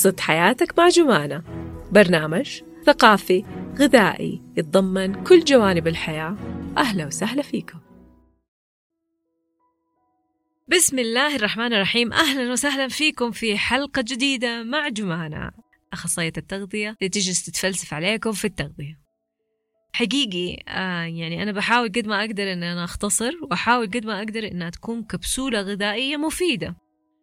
قصة حياتك مع جمانة. برنامج ثقافي غذائي يتضمن كل جوانب الحياة. أهلا وسهلا فيكم. بسم الله الرحمن الرحيم. أهلا وسهلا فيكم في حلقة جديدة مع جمانة. أخصائية التغذية اللي تجلس تتفلسف عليكم في التغذية. حقيقي آه يعني أنا بحاول قد ما أقدر إن أنا أختصر وأحاول قد ما أقدر إنها تكون كبسولة غذائية مفيدة.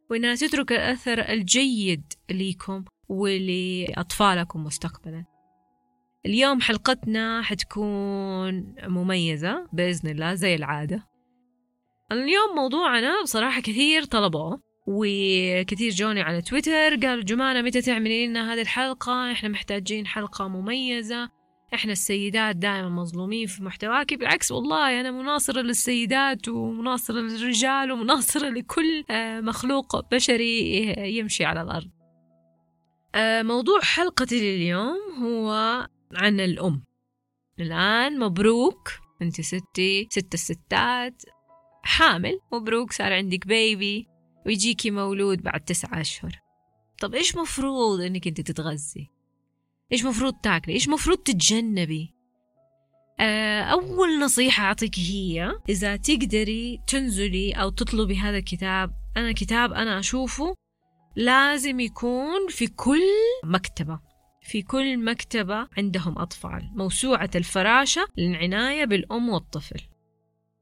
وإنها تترك الأثر الجيد ليكم ولأطفالكم مستقبلا. اليوم حلقتنا حتكون مميزة بإذن الله زي العادة. اليوم موضوعنا بصراحة كثير طلبوه وكثير جوني على تويتر قالوا جمانة متى تعملي لنا هذه الحلقة؟ إحنا محتاجين حلقة مميزة. إحنا السيدات دائما مظلومين في محتواك. بالعكس والله أنا مناصرة للسيدات ومناصرة للرجال ومناصرة لكل آه، مخلوق بشري يمشي على الأرض. آه، موضوع حلقتي لليوم هو عن الأم. الآن مبروك أنت ستي ست الستات. حامل مبروك صار عندك بيبي ويجيكي مولود بعد تسعة أشهر. طب إيش مفروض إنك أنت تتغذي؟ إيش مفروض تاكلي؟ إيش مفروض تتجنبي؟ آه، أول نصيحة أعطيك هي إذا تقدري تنزلي أو تطلبي هذا الكتاب أنا كتاب أنا أشوفه لازم يكون في كل مكتبة. في كل مكتبة عندهم أطفال. موسوعة الفراشة للعناية بالأم والطفل.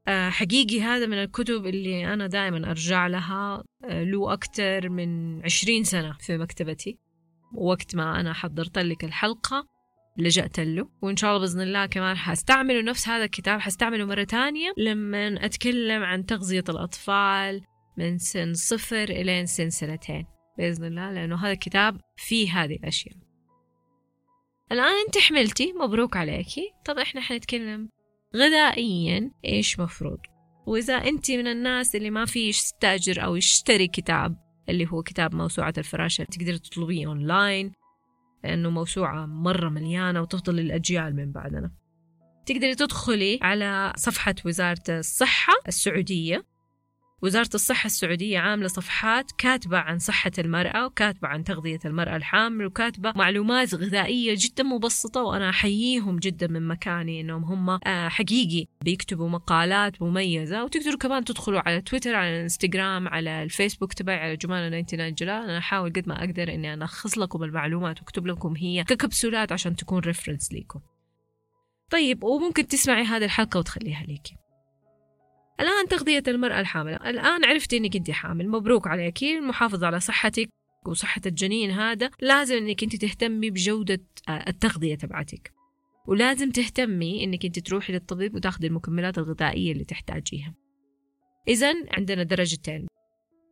آه، حقيقي هذا من الكتب اللي أنا دائما أرجع لها آه، له أكثر من عشرين سنة في مكتبتي. وقت ما أنا حضرت لك الحلقة لجأت له وإن شاء الله بإذن الله كمان حستعمله نفس هذا الكتاب حستعمله مرة تانية. لما أتكلم عن تغذية الأطفال من سن صفر إلى سن سنتين بإذن الله لأنه هذا الكتاب فيه هذه الأشياء. الآن أنت حملتي مبروك عليكي. طب إحنا حنتكلم غذائيا إيش مفروض؟ وإذا أنت من الناس اللي ما في يستأجر أو يشتري كتاب اللي هو كتاب موسوعة الفراشة. تقدر تطلبيه أونلاين لأنه موسوعة مرة مليانة وتفضل للأجيال من بعدنا. تقدري تدخلي على صفحة وزارة الصحة السعودية. وزارة الصحة السعودية عاملة صفحات كاتبة عن صحة المرأة وكاتبة عن تغذية المرأة الحامل وكاتبة معلومات غذائية جدا مبسطة وأنا أحييهم جدا من مكاني إنهم هم آه، حقيقي. بيكتبوا مقالات مميزة وتقدروا كمان تدخلوا على تويتر على الانستغرام على الفيسبوك تبعي على جمانة 99 جلال. أنا أحاول قد ما أقدر أنا ألخص لكم المعلومات وأكتب لكم هي ككبسولات عشان تكون ريفرنس ليكم. طيب وممكن تسمعي هذه الحلقة وتخليها ليكي. الآن تغذية المرأة الحاملة. الآن عرفتي إنك أنت حامل. مبروك عليكي المحافظة على صحتك وصحة الجنين هذا. لازم إنك أنت تهتمي بجودة آه، التغذية تبعتك. ولازم تهتمي إنك أنت تروحي للطبيب وتاخذي المكملات الغذائية اللي تحتاجيها. إذا عندنا درجتين.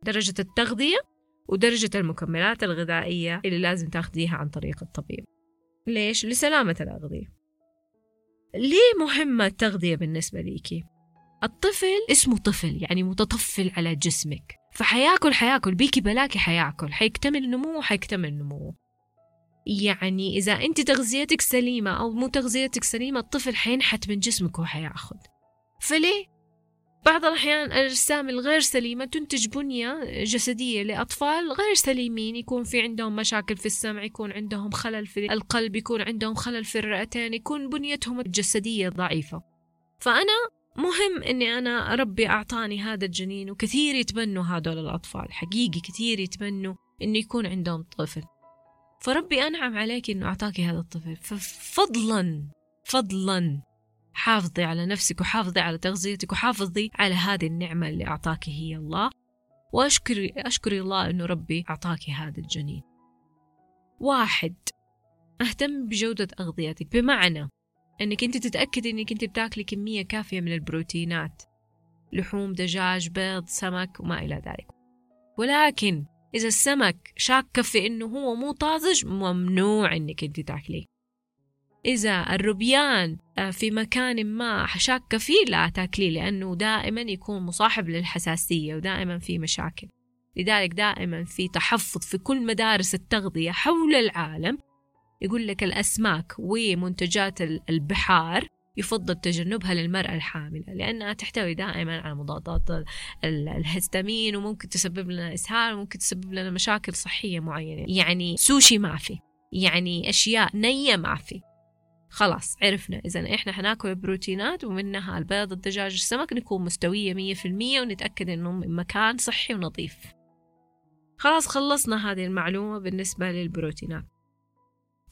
درجة التغذية ودرجة المكملات الغذائية اللي لازم تاخذيها عن طريق الطبيب. ليش؟ لسلامة الأغذية. ليه مهمة التغذية بالنسبة ليكي؟ الطفل اسمه طفل يعني متطفل على جسمك. فحياكل حياكل بيكي بلاكي حياكل حيكتمل نموه حيكتمل نموه يعني إذا أنت تغذيتك سليمة أو مو تغذيتك سليمة الطفل حينحت من جسمك وحياخد. فليه؟ بعض الأحيان الأجسام الغير سليمة تنتج بنية جسدية لأطفال غير سليمين يكون في عندهم مشاكل في السمع يكون عندهم خلل في القلب يكون عندهم خلل في الرئتين يكون بنيتهم الجسدية ضعيفة. فأنا مهم إني أنا ربي أعطاني هذا الجنين وكثير يتمنوا هذول الأطفال حقيقي كثير يتمنوا إنه يكون عندهم طفل. فربي أنعم عليك إنه اعطاكي هذا الطفل. ففضلا فضلا حافظي على نفسك وحافظي على تغذيتك وحافظي على هذه النعمة اللي أعطاكي هي الله. وأشكري أشكري الله إنه ربي أعطاكي هذا الجنين. واحد أهتم بجودة أغذيتك. بمعنى إنك أنت تتأكدي إنك أنت بتاكلي كمية كافية من البروتينات. لحوم دجاج بيض سمك وما إلى ذلك. ولكن إذا السمك شاكه في إنه هو مو طازج ممنوع إنك أنت تاكليه. إذا الربيان آه، في مكان ما شاكة فيه لا تاكليه لأنه دائما يكون مصاحب للحساسية ودائما في مشاكل. لذلك دائما في تحفظ في كل مدارس التغذية حول العالم يقول لك الأسماك ومنتجات البحار يفضل تجنبها للمرأة الحاملة لأنها تحتوي دائما على مضادات الهستامين وممكن تسبب لنا إسهال وممكن تسبب لنا مشاكل صحية معينة. يعني سوشي ما في يعني أشياء نية ما في. خلاص عرفنا. إذا إحنا حناكل بروتينات ومنها البيض الدجاج السمك نكون مستوية مية في المية ونتأكد إنه مكان صحي ونظيف. خلاص خلصنا هذه المعلومة بالنسبة للبروتينات.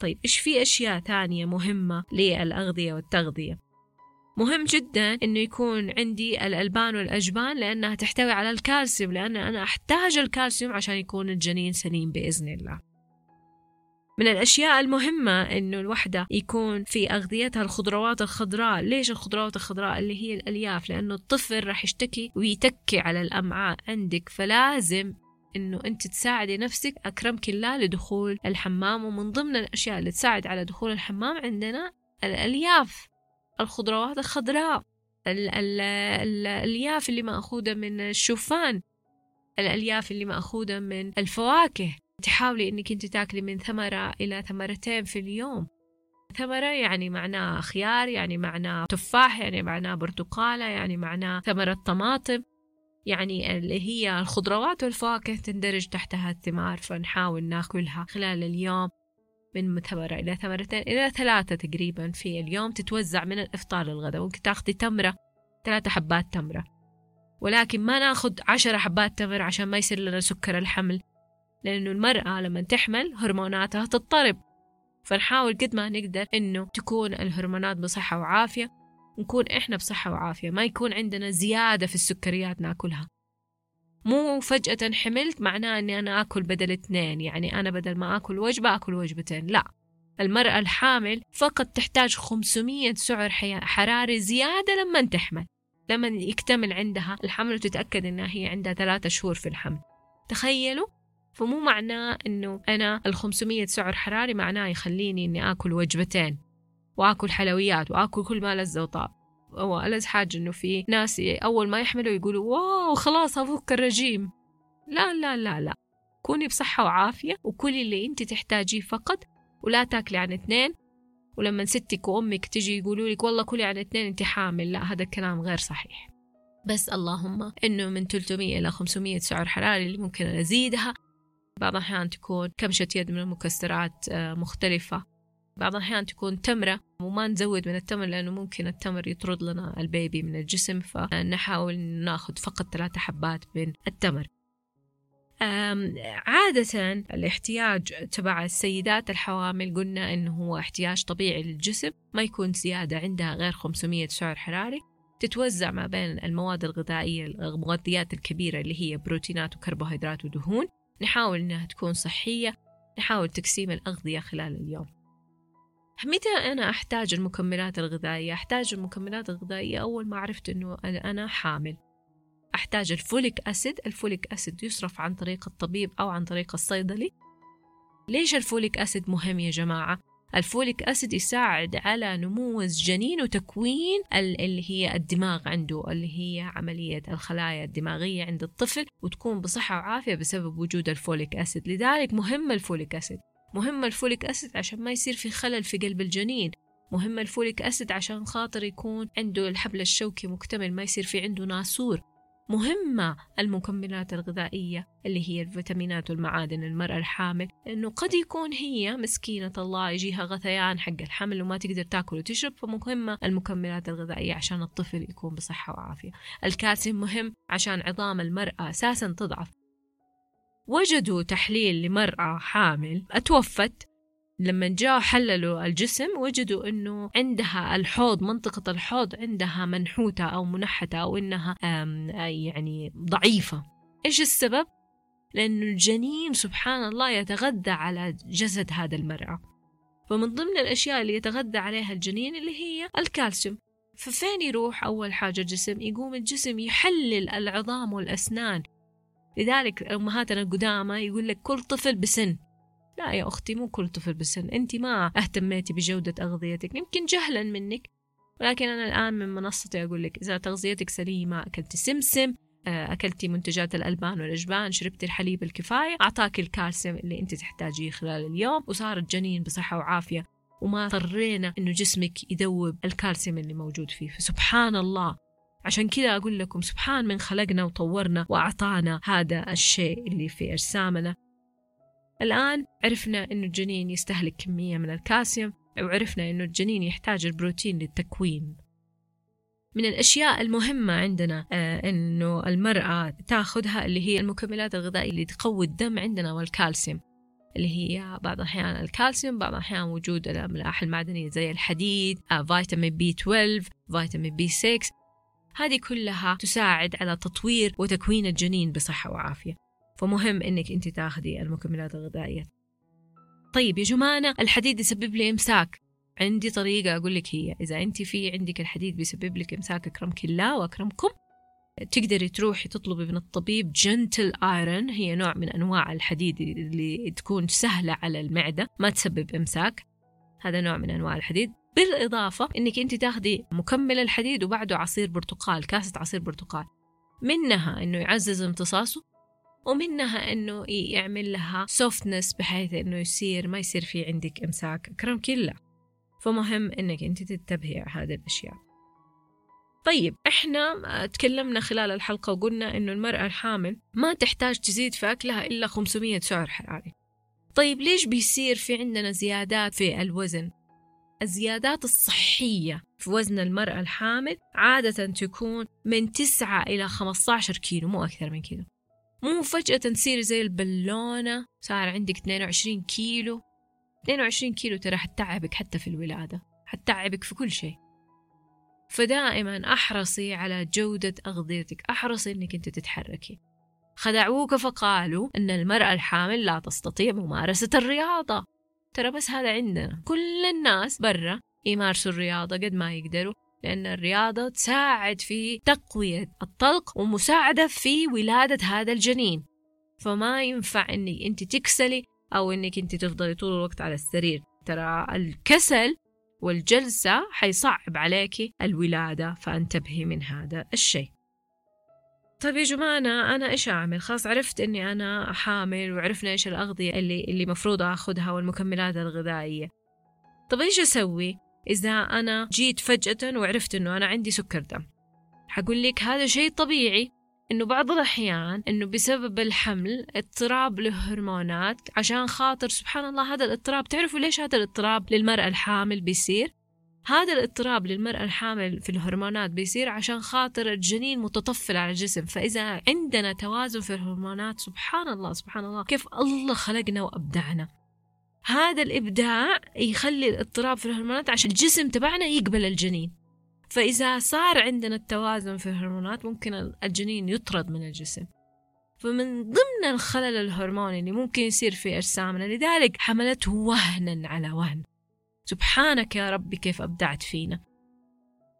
طيب إيش في أشياء ثانية مهمة للأغذية والتغذية؟ مهم جدا إنه يكون عندي الألبان والأجبان لأنها تحتوي على الكالسيوم لأن أنا أحتاج الكالسيوم عشان يكون الجنين سليم بإذن الله. من الأشياء المهمة إنه الوحدة يكون في أغذيتها الخضروات الخضراء. ليش الخضروات الخضراء؟ اللي هي الألياف لأنه الطفل راح يشتكي ويتكي على الأمعاء عندك فلازم إنه أنت تساعدي نفسك أكرمك الله لدخول الحمام. ومن ضمن الأشياء اللي تساعد على دخول الحمام عندنا الألياف. الخضروات الخضراء. ال ال ال الألياف اللي مأخوذة من الشوفان. الألياف اللي مأخوذة من الفواكه. تحاولي إنك أنت تاكلي من ثمرة إلى ثمرتين في اليوم. ثمرة يعني معناه خيار يعني معناه تفاح يعني معناه برتقالة يعني معناه ثمرة طماطم. يعني اللي هي الخضروات والفواكه تندرج تحتها الثمار فنحاول ناكلها خلال اليوم من ثمرة إلى ثمرتين إلى ثلاثة تقريبا في اليوم تتوزع من الإفطار للغداء. ممكن تاخذي تمرة ثلاثة حبات تمرة. ولكن ما ناخذ عشرة حبات تمر عشان ما يصير لنا سكر الحمل لأنه المرأة لما تحمل هرموناتها تضطرب. فنحاول قد ما نقدر إنه تكون الهرمونات بصحة وعافية نكون إحنا بصحة وعافية ما يكون عندنا زيادة في السكريات ناكلها. مو فجأة حملت معناه إني أنا آكل بدل اثنين يعني أنا بدل ما آكل وجبة آكل وجبتين. لا المرأة الحامل فقط تحتاج 500 سعر حراري زيادة لما تحمل. لما يكتمل عندها الحمل وتتأكد إنها هي عندها ثلاثة شهور في الحمل. تخيلوا؟ فمو معناه إنه أنا ال 500 سعر حراري معناه يخليني إني آكل وجبتين. وآكل حلويات وآكل كل ما لذ وطاب. هو ألذ حاجة إنه في ناس أول ما يحملوا يقولوا واو خلاص أفك الرجيم لا لا لا لا. كوني بصحة وعافية وكلي اللي أنت تحتاجيه فقط ولا تاكلي عن اثنين. ولما ستك وأمك تجي يقولوا لك والله كلي عن اثنين أنت حامل لا هذا الكلام غير صحيح. بس اللهم إنه من 300 إلى 500 سعر حراري اللي ممكن أزيدها. بعض الأحيان تكون كمشة يد من المكسرات آه، مختلفة. بعض الأحيان تكون تمرة وما نزود من التمر لأنه ممكن التمر يطرد لنا البيبي من الجسم فنحاول ناخذ فقط ثلاثة حبات من التمر. عادة الاحتياج تبع السيدات الحوامل قلنا إنه هو احتياج طبيعي للجسم ما يكون زيادة عندها غير 500 سعر حراري. تتوزع ما بين المواد الغذائية المغذيات الكبيرة اللي هي بروتينات وكربوهيدرات ودهون. نحاول إنها تكون صحية نحاول تقسيم الأغذية خلال اليوم. متى أنا أحتاج المكملات الغذائية؟ أحتاج المكملات الغذائية أول ما عرفت أنه أنا حامل أحتاج ال folic acid ال folic acid يصرف عن طريق الطبيب أو عن طريق الصيدلي ليش ال folic acid مهم يا جماعة؟ ال folic acid يساعد على نمو الجنين وتكوين اللي هي الدماغ عنده اللي هي عملية الخلايا الدماغية عند الطفل وتكون بصحة وعافية بسبب وجود ال folic acid لذلك مهم ال folic acid مهم ال folic acid عشان ما يصير في خلل في قلب الجنين. مهم ال folic acid عشان خاطر يكون عنده الحبل الشوكي مكتمل ما يصير في عنده ناسور. مهمة المكملات الغذائية اللي هي الفيتامينات والمعادن المرأة الحامل لأنه قد يكون هي مسكينة الله يجيها غثيان حق الحمل وما تقدر تاكل وتشرب فمهمة المكملات الغذائية عشان الطفل يكون بصحة وعافية. الكالسيوم مهم عشان عظام المرأة أساسا تضعف. وجدوا تحليل لمرأة حامل. أتوفت لما جاء حللوا الجسم وجدوا إنه عندها الحوض منطقة الحوض عندها منحوتة أو منحتة أو إنها يعني ضعيفة. إيش السبب؟ لأنه الجنين سبحان الله يتغذى على جسد هذا المرأة. فمن ضمن الأشياء اللي يتغذى عليها الجنين اللي هي الكالسيوم. ففين يروح أول حاجة الجسم؟ يقوم الجسم يحلل العظام والأسنان. لذلك أمهاتنا القدامى يقول لك كل طفل بسن. لا يا أختي مو كل طفل بسن. أنت ما اهتميتي بجودة أغذيتك. يمكن جهلا منك ولكن أنا الآن من منصتي أقول لك إذا تغذيتك سليمة أكلتي سمسم آه، أكلتي منتجات الألبان والأجبان شربتي الحليب الكفاية أعطاك الكالسيوم اللي أنت تحتاجيه خلال اليوم وصار الجنين بصحة وعافية وما اضطرينا إنه جسمك يذوب الكالسيوم اللي موجود فيه. فسبحان الله. عشان كذا أقول لكم سبحان من خلقنا وطورنا وأعطانا هذا الشيء اللي في أجسامنا. الآن عرفنا إنه الجنين يستهلك كمية من الكالسيوم وعرفنا إنه الجنين يحتاج البروتين للتكوين. من الأشياء المهمة عندنا آه إنه المرأة تاخذها اللي هي المكملات الغذائية اللي تقوي الدم عندنا والكالسيوم اللي هي بعض الأحيان الكالسيوم بعض الأحيان وجود الأملاح المعدنية زي الحديد آه فيتامين بي 12 فيتامين بي 6 هذه كلها تساعد على تطوير وتكوين الجنين بصحة وعافية. فمهم إنك أنت تاخذي المكملات الغذائية. طيب يا جماعة الحديد يسبب لي إمساك. عندي طريقة أقول لك هي. إذا أنت في عندك الحديد بيسبب لك إمساك أكرمك الله وأكرمكم تقدري تروحي تطلبي من الطبيب جنتل ايرون هي نوع من أنواع الحديد اللي تكون سهلة على المعدة ما تسبب إمساك. هذا نوع من أنواع الحديد. بالإضافة إنك أنت تاخذي مكمل الحديد وبعده عصير برتقال كاسة عصير برتقال. منها إنه يعزز امتصاصه ومنها إنه يعمل لها سوفتنس بحيث إنه يصير ما يصير في عندك إمساك كرم كله. فمهم إنك أنت تنتبهي على هذه الأشياء. طيب إحنا تكلمنا خلال الحلقة وقلنا إنه المرأة الحامل ما تحتاج تزيد في أكلها إلا 500 سعر حراري. طيب ليش بيصير في عندنا زيادات في الوزن؟ الزيادات الصحية في وزن المرأة الحامل عادة تكون من 9 إلى 15 كيلو مو أكثر من كذا. مو فجأة تصير زي البالونة صار عندك 22 كيلو. 22 كيلو ترى حتتعبك حتى في الولادة حتتعبك في كل شيء. فدائما أحرصي على جودة أغذيتك أحرصي إنك أنت تتحركي. خدعوك فقالوا إن المرأة الحامل لا تستطيع ممارسة الرياضة. ترى بس هذا عندنا. كل الناس برا يمارسوا الرياضة قد ما يقدروا لأن الرياضة تساعد في تقوية الطلق ومساعدة في ولادة هذا الجنين. فما ينفع إنك أنت تكسلي أو إنك أنت تفضلي طول الوقت على السرير. ترى الكسل والجلسة حيصعب عليك الولادة فانتبهي من هذا الشيء. طيب يا جماعة أنا, أنا إيش أعمل؟ خلاص عرفت إني أنا حامل وعرفنا إيش الأغذية اللي اللي مفروض آخذها والمكملات الغذائية. طيب إيش أسوي إذا أنا جيت فجأة وعرفت إنه أنا عندي سكر دم؟ حقول لك هذا شيء طبيعي إنه بعض الأحيان إنه بسبب الحمل اضطراب للهرمونات عشان خاطر سبحان الله هذا الاضطراب تعرفوا ليش هذا الاضطراب للمرأة الحامل بيصير؟ هذا الاضطراب للمرأة الحامل في الهرمونات بيصير عشان خاطر الجنين متطفل على الجسم. فإذا عندنا توازن في الهرمونات سبحان الله سبحان الله كيف الله خلقنا وأبدعنا. هذا الإبداع يخلي الاضطراب في الهرمونات عشان الجسم تبعنا يقبل الجنين. فإذا صار عندنا التوازن في الهرمونات ممكن الجنين يطرد من الجسم. فمن ضمن الخلل الهرموني اللي ممكن يصير في أجسامنا لذلك حملته وهنا على وهن. سبحانك يا ربي كيف أبدعت فينا.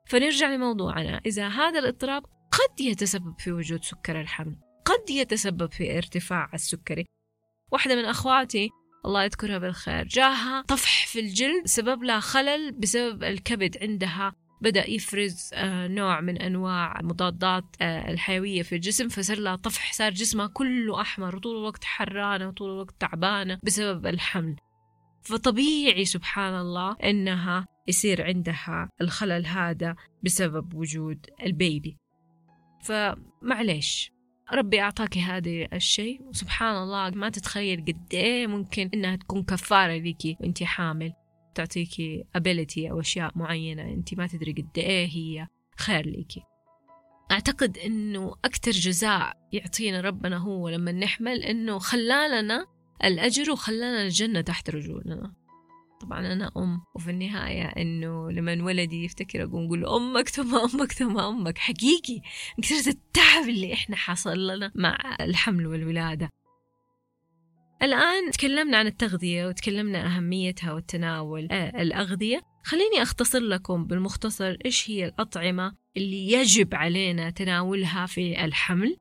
فنرجع لموضوعنا. إذا هذا الإضطراب قد يتسبب في وجود سكر الحمل قد يتسبب في ارتفاع السكري. واحدة من أخواتي الله يذكرها بالخير جاها طفح في الجلد سبب لها خلل بسبب الكبد عندها بدأ يفرز آه، نوع من أنواع مضادات آه، الحيوية في الجسم فصار لها طفح صار جسمها كله أحمر وطول الوقت حرانة وطول الوقت تعبانة بسبب الحمل. فطبيعي سبحان الله إنها يصير عندها الخلل هذا بسبب وجود البيبي. فمعليش ربي أعطاك هذا الشيء. وسبحان الله ما تتخيل قد إيه ممكن إنها تكون كفارة لك وإنت حامل تعطيكي ability أو أشياء معينة أنت ما تدري قد إيه هي خير ليكي أعتقد أنه أكثر جزاء يعطينا ربنا هو لما نحمل أنه خلالنا الأجر وخلانا الجنة تحت رجولنا. طبعا أنا أم وفي النهاية إنه لما ولدي يفتكر أقوم أقول أمك ثم أمك ثم أمك. حقيقي كثرة التعب اللي إحنا حصل لنا مع الحمل والولادة. الآن تكلمنا عن التغذية وتكلمنا أهميتها والتناول. آه الأغذية. خليني أختصر لكم بالمختصر إيش هي الأطعمة اللي يجب علينا تناولها في الحمل.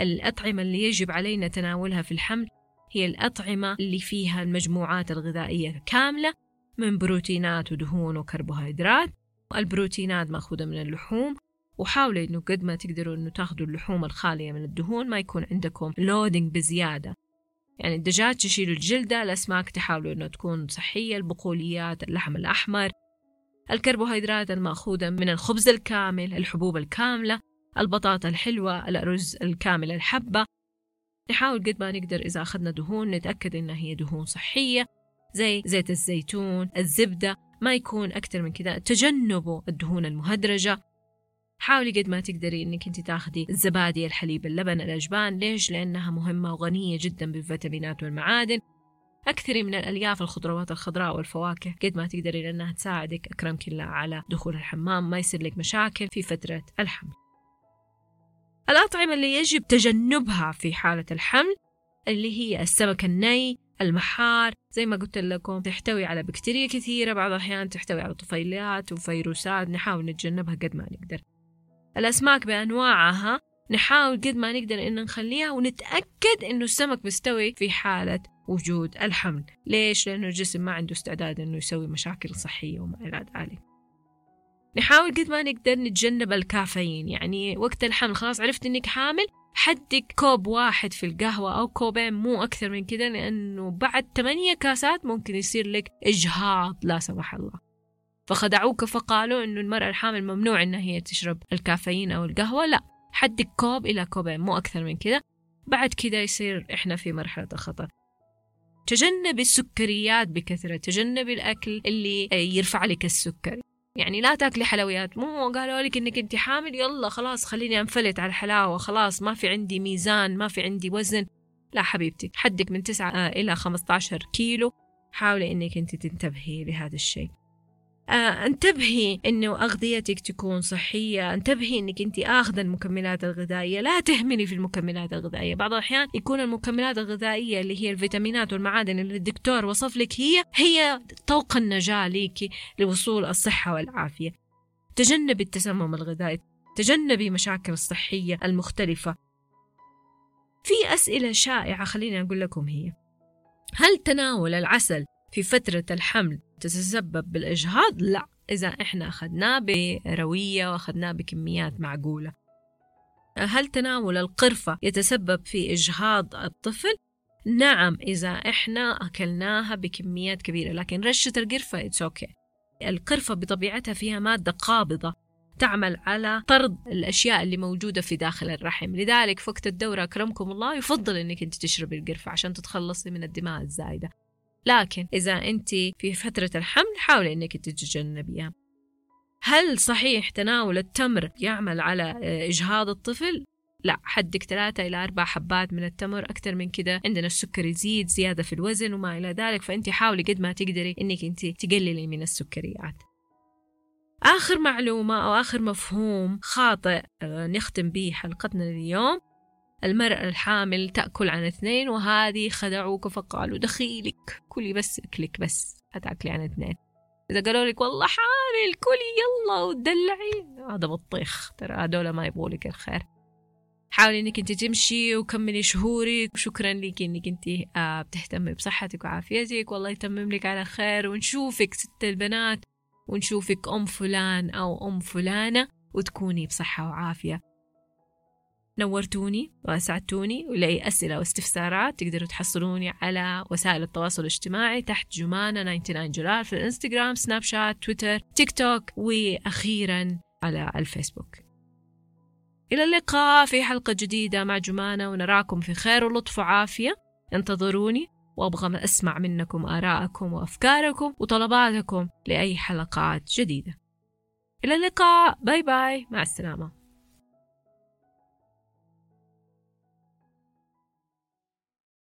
الأطعمة اللي يجب علينا تناولها في الحمل هي الأطعمة اللي فيها المجموعات الغذائية كاملة من بروتينات ودهون وكربوهيدرات البروتينات مأخوذة من اللحوم وحاولوا إنه قد ما تقدروا إنه تاخذوا اللحوم الخالية من الدهون ما يكون عندكم لودينج بزيادة. يعني الدجاج تشيلوا الجلدة الأسماك تحاولوا أنه تكون صحية البقوليات اللحم الأحمر الكربوهيدرات المأخوذة من الخبز الكامل الحبوب الكاملة البطاطا الحلوة الأرز الكامل الحبة نحاول قد ما نقدر إذا أخذنا دهون نتأكد إنها هي دهون صحية زي زيت الزيتون الزبدة ما يكون أكثر من كذا تجنبوا الدهون المهدرجة. حاولي قد ما تقدري إنك أنت تاخذي الزبادي الحليب اللبن الأجبان. ليش؟ لأنها مهمة وغنية جدا بالفيتامينات والمعادن. أكثري من الألياف الخضروات الخضراء والفواكه قد ما تقدري لأنها تساعدك أكرمك الله على دخول الحمام ما يصير لك مشاكل في فترة الحمل. الأطعمة اللي يجب تجنبها في حالة الحمل اللي هي السمك الني المحار زي ما قلت لكم تحتوي على بكتيريا كثيرة بعض الأحيان تحتوي على طفيليات وفيروسات نحاول نتجنبها قد ما نقدر. الأسماك بأنواعها نحاول قد ما نقدر إن نخليها ونتأكد إنه السمك مستوي في حالة وجود الحمل. ليش؟ لأنه الجسم ما عنده استعداد إنه يسوي مشاكل صحية وما إلى ذلك. نحاول قد ما نقدر نتجنب الكافيين. يعني وقت الحمل خلاص عرفت إنك حامل حدك كوب واحد في القهوة أو كوبين مو أكثر من كده لأنه بعد ثمانية كاسات ممكن يصير لك إجهاض لا سمح الله. فخدعوك فقالوا إنه المرأة الحامل ممنوع إنها هي تشرب الكافيين أو القهوة لا. حدك كوب إلى كوبين مو أكثر من كده. بعد كده يصير إحنا في مرحلة الخطر تجنبي السكريات بكثرة تجنبي الأكل اللي يرفع لك السكر. يعني لا تاكلي حلويات. مو قالوا لك إنك انت حامل؟ يلا خلاص خليني أنفلت على الحلاوة. خلاص ما في عندي ميزان ما في عندي وزن. لا حبيبتي حدك من 9 إلى 15 كيلو. حاولي إنك انت تنتبهي لهذا الشيء. انتبهي إنه أغذيتك تكون صحية. انتبهي إنك أنت اخذ المكملات الغذائية. لا تهملي في المكملات الغذائية. بعض الأحيان يكون المكملات الغذائية اللي هي الفيتامينات والمعادن اللي الدكتور وصف لك هي هي طوق النجاة ليكي لوصول الصحة والعافية. تجنبي التسمم الغذائي. تجنبي مشاكل الصحية المختلفة. في أسئلة شائعة خليني أقول لكم هي. هل تناول العسل في فترة الحمل تتسبب بالإجهاض؟ لا إذا إحنا أخذناه بروية وأخذناه بكميات معقولة هل تناول القرفة يتسبب في إجهاض الطفل؟ نعم إذا إحنا أكلناها بكميات كبيرة لكن رشة القرفة it's okay okay. القرفة بطبيعتها فيها مادة قابضة تعمل على طرد الأشياء اللي موجودة في داخل الرحم لذلك وقت الدورة أكرمكم الله يفضل أنك أنت تشربي القرفة عشان تتخلصي من الدماء الزايدة لكن إذا أنت في فترة الحمل حاولي أنك تتجنبيها. هل صحيح تناول التمر يعمل على إجهاض الطفل؟ لا حدك ثلاثة إلى أربع حبات من التمر أكثر من كده. عندنا السكر يزيد زيادة في الوزن وما إلى ذلك. فأنت حاولي قد ما تقدري إنك أنت تقللي من السكريات. آخر معلومة أو آخر مفهوم خاطئ نختم به حلقتنا اليوم المرأة الحامل تأكل عن اثنين وهذه خدعوك فقالوا دخيلك كلي بس أكلك بس هتاكلي عن اثنين. إذا قالوا لك والله حامل كلي يلا ودلعي. هذا بطيخ ترى هذول ما يبغوا لك الخير. حاولي إنك أنت تمشي وكملي شهورك وشكرا لك إنك أنت آه بتهتمي بصحتك وعافيتك. والله يتمم لك على خير ونشوفك ست البنات ونشوفك أم فلان أو أم فلانة وتكوني بصحة وعافية. نورتوني وأسعدتوني ولأي أسئلة واستفسارات تقدروا تحصلوني على وسائل التواصل الاجتماعي تحت جمانة 99 جلال في الإنستغرام سناب شات تويتر تيك توك وأخيرا على الفيسبوك. إلى اللقاء في حلقة جديدة مع جمانة ونراكم في خير ولطف وعافية. انتظروني وأبغى أسمع منكم آراءكم وأفكاركم وطلباتكم لأي حلقات جديدة. إلى اللقاء. باي باي. مع السلامة.